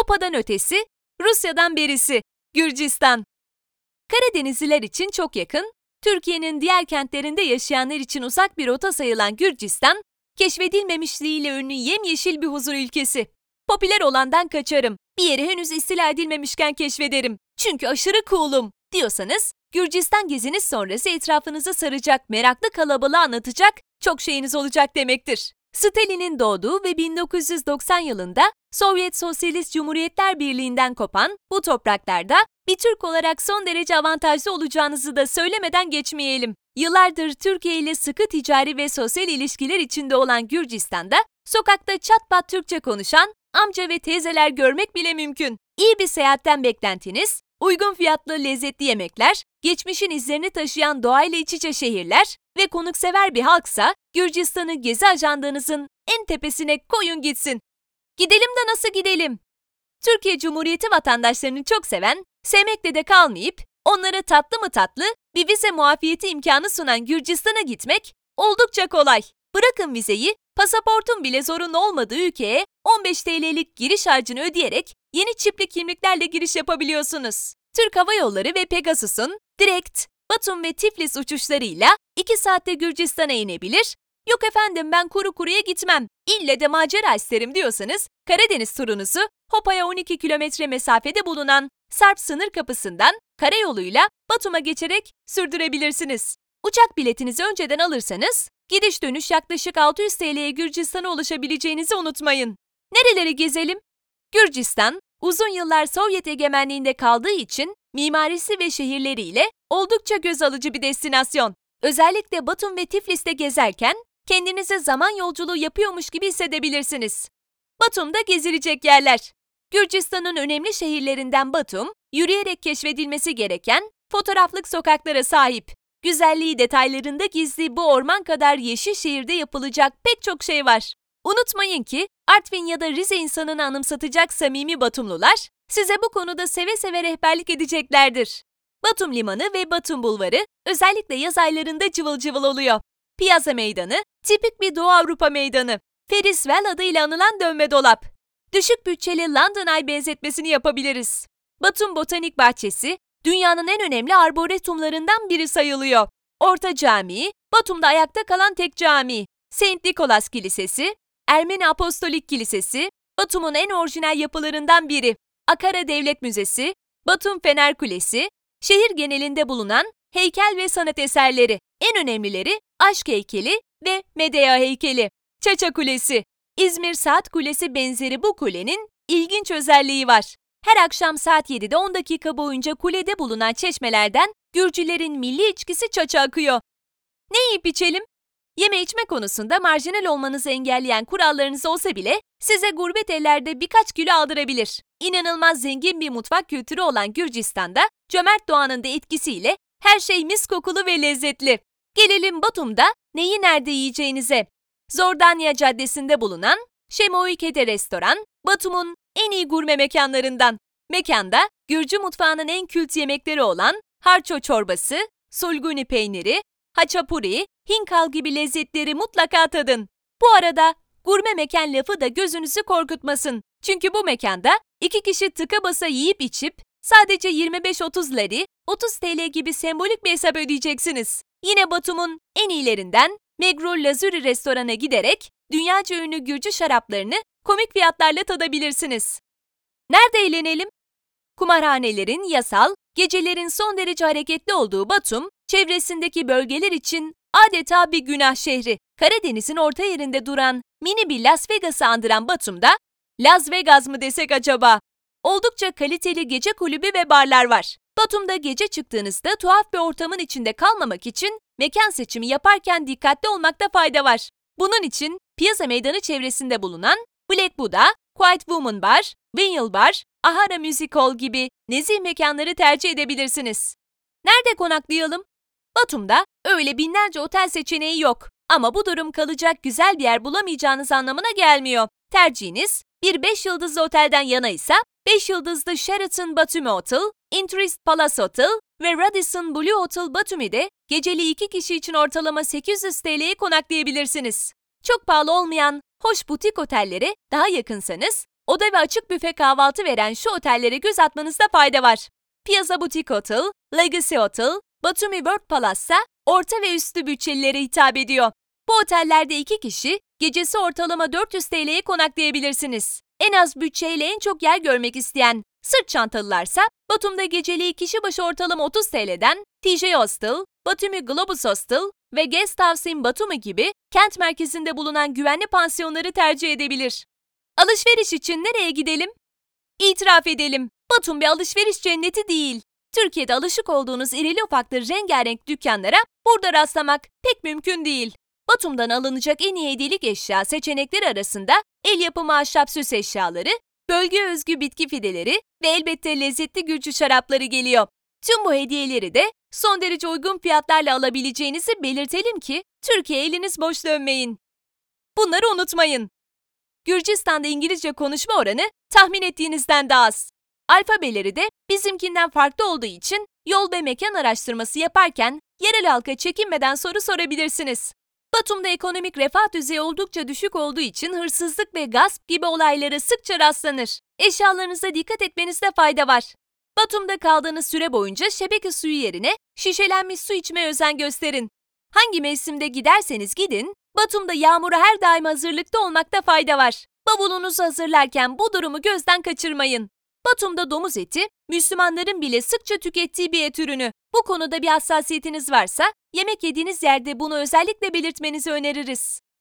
Hopa'dan ötesi, Rusya'dan berisi, Gürcistan. Karadenizliler için çok yakın, Türkiye'nin diğer kentlerinde yaşayanlar için uzak bir rota sayılan Gürcistan, keşfedilmemişliğiyle ünlü yemyeşil bir huzur ülkesi. Popüler olandan kaçarım, bir yeri henüz istila edilmemişken keşfederim, çünkü aşırı cool'um diyorsanız, Gürcistan geziniz sonrası etrafınızı saracak, meraklı kalabalığı anlatacak çok şeyiniz olacak demektir. Stalin'in doğduğu ve 1990 yılında Sovyet Sosyalist Cumhuriyetler Birliği'nden kopan bu topraklarda bir Türk olarak son derece avantajlı olacağınızı da söylemeden geçmeyelim. Yıllardır Türkiye ile sıkı ticari ve sosyal ilişkiler içinde olan Gürcistan'da sokakta çat pat Türkçe konuşan amca ve teyzeler görmek bile mümkün. İyi bir seyahatten beklentiniz, uygun fiyatlı lezzetli yemekler, geçmişin izlerini taşıyan doğayla iç içe şehirler ve konuksever bir halksa Gürcistan'ı gezi ajandanızın en tepesine koyun gitsin. Gidelim de nasıl gidelim? Türkiye Cumhuriyeti vatandaşlarını çok seven, sevmekle de kalmayıp onlara tatlı mı tatlı bir vize muafiyeti imkanı sunan Gürcistan'a gitmek oldukça kolay. Bırakın vizeyi, pasaportun bile zorunlu olmadığı ülkeye 15 TL'lik giriş harcını ödeyerek yeni çipli kimliklerle giriş yapabiliyorsunuz. Türk Hava Yolları ve Pegasus'un direkt Batum ve Tiflis uçuşlarıyla 2 saatte Gürcistan'a inebilir, yok efendim ben kuru kuruya gitmem, ille de macera isterim diyorsanız Karadeniz turunuzu Hopa'ya 12 kilometre mesafede bulunan Sarp sınır kapısından karayoluyla Batum'a geçerek sürdürebilirsiniz. Uçak biletinizi önceden alırsanız gidiş dönüş yaklaşık 600 TL'ye Gürcistan'a ulaşabileceğinizi unutmayın. Nereleri gezelim? Gürcistan, uzun yıllar Sovyet egemenliğinde kaldığı için mimarisi ve şehirleriyle oldukça göz alıcı bir destinasyon. Özellikle Batum ve Tiflis'te gezerken kendinizi zaman yolculuğu yapıyormuş gibi hissedebilirsiniz. Batum'da gezilecek yerler. Gürcistan'ın önemli şehirlerinden Batum, yürüyerek keşfedilmesi gereken fotoğraflık sokaklara sahip. Güzelliği detaylarında gizli bu orman kadar yeşil şehirde yapılacak pek çok şey var. Unutmayın ki Artvin ya da Rize insanını anımsatacak samimi Batumlular size bu konuda seve seve rehberlik edeceklerdir. Batum Limanı ve Batum Bulvarı özellikle yaz aylarında cıvıl cıvıl oluyor. Piyaza Meydanı, tipik bir Doğu Avrupa meydanı. Ferris Wheel adıyla anılan dönme dolap. Düşük bütçeli London Eye benzetmesini yapabiliriz. Batum Botanik Bahçesi, dünyanın en önemli arboretumlarından biri sayılıyor. Orta Camii, Batum'da ayakta kalan tek cami. Saint Nicholas Kilisesi, Ermeni Apostolik Kilisesi, Batum'un en orijinal yapılarından biri. Akara Devlet Müzesi, Batum Fener Kulesi, şehir genelinde bulunan heykel ve sanat eserleri, en önemlileri Aşk heykeli ve Medea heykeli. Çaça Kulesi, İzmir Saat Kulesi benzeri bu kulenin ilginç özelliği var. Her akşam saat 7'de 10 dakika boyunca kulede bulunan çeşmelerden Gürcülerin milli içkisi çaça akıyor. Ne yiyip içelim? Yeme içme konusunda marjinal olmanızı engelleyen kurallarınız olsa bile size gurbet ellerde birkaç kilo aldırabilir. İnanılmaz zengin bir mutfak kültürü olan Gürcistan'da cömert doğanın da etkisiyle her şey mis kokulu ve lezzetli. Gelelim Batum'da neyi nerede yiyeceğinize. Zordanya Caddesi'nde bulunan Şemoikede Restoran, Batum'un en iyi gurme mekanlarından. Mekanda Gürcü mutfağının en kült yemekleri olan harço çorbası, sulguni peyniri, haçapuri, hinkal gibi lezzetleri mutlaka tadın. Bu arada gurme mekan lafı da gözünüzü korkutmasın. Çünkü bu mekanda iki kişi tıka basa yiyip içip sadece 25-30 lari, 30 TL gibi sembolik bir hesap ödeyeceksiniz. Yine Batum'un en iyilerinden Megrol Lazuri restorana giderek dünyaca ünlü Gürcü şaraplarını komik fiyatlarla tadabilirsiniz. Nerede eğlenelim? Kumarhanelerin yasal, gecelerin son derece hareketli olduğu Batum, çevresindeki bölgeler için adeta bir günah şehri. Karadeniz'in orta yerinde duran mini bir Las Vegas'ı andıran Batum'da Las Vegas mı desek acaba? Oldukça kaliteli gece kulübü ve barlar var. Batum'da gece çıktığınızda tuhaf bir ortamın içinde kalmamak için mekan seçimi yaparken dikkatli olmakta fayda var. Bunun için Piyasa Meydanı çevresinde bulunan Black Buddha, Quiet Woman Bar, Vinyl Bar, Ahara Music Hall gibi nezih mekanları tercih edebilirsiniz. Nerede konaklayalım? Batum'da öyle binlerce otel seçeneği yok. Ama bu durum kalacak güzel bir yer bulamayacağınız anlamına gelmiyor. Tercihiniz bir 5 yıldızlı otelden yana ise 5 yıldızlı Sheraton Batumi Hotel, Interest Palace Hotel ve Radisson Blue Hotel Batumi'de geceli 2 kişi için ortalama 800 TL'ye konaklayabilirsiniz. Çok pahalı olmayan hoş butik otellere daha yakınsanız oda ve açık büfe kahvaltı veren şu otellere göz atmanızda fayda var. Piazza Boutique Hotel, Legacy Hotel, Batumi World Palace'sa orta ve üstü bütçelilere hitap ediyor. Bu otellerde iki kişi gecesi ortalama 400 TL'ye konaklayabilirsiniz. En az bütçeyle en çok yer görmek isteyen sırt çantalılarsa Batum'da geceliği kişi başı ortalama 30 TL'den TJ Hostel, Batumi Globus Hostel ve Guest House in Batumi gibi kent merkezinde bulunan güvenli pansiyonları tercih edebilir. Alışveriş için nereye gidelim? İtiraf edelim, Batum bir alışveriş cenneti değil. Türkiye'de alışık olduğunuz irili ufaklı rengarenk dükkanlara burada rastlamak pek mümkün değil. Batum'dan alınacak en iyi hediyelik eşya seçenekleri arasında el yapımı ahşap süs eşyaları, bölge özgü bitki fideleri ve elbette lezzetli Gürcü şarapları geliyor. Tüm bu hediyeleri de son derece uygun fiyatlarla alabileceğinizi belirtelim ki Türkiye eliniz boş dönmeyin. Bunları unutmayın. Gürcistan'da İngilizce konuşma oranı tahmin ettiğinizden daha az. Alfabeleri de bizimkinden farklı olduğu için yol ve mekan araştırması yaparken yerel halka çekinmeden soru sorabilirsiniz. Batum'da ekonomik refah düzeyi oldukça düşük olduğu için hırsızlık ve gasp gibi olaylara sıkça rastlanır. Eşyalarınıza dikkat etmenizde fayda var. Batum'da kaldığınız süre boyunca şebeke suyu yerine şişelenmiş su içmeye özen gösterin. Hangi mevsimde giderseniz gidin, Batum'da yağmura her daim hazırlıkta olmakta fayda var. Bavulunuzu hazırlarken bu durumu gözden kaçırmayın. Batum'da domuz eti, Müslümanların bile sıkça tükettiği bir et ürünü. Bu konuda bir hassasiyetiniz varsa, yemek yediğiniz yerde bunu özellikle belirtmenizi öneririz.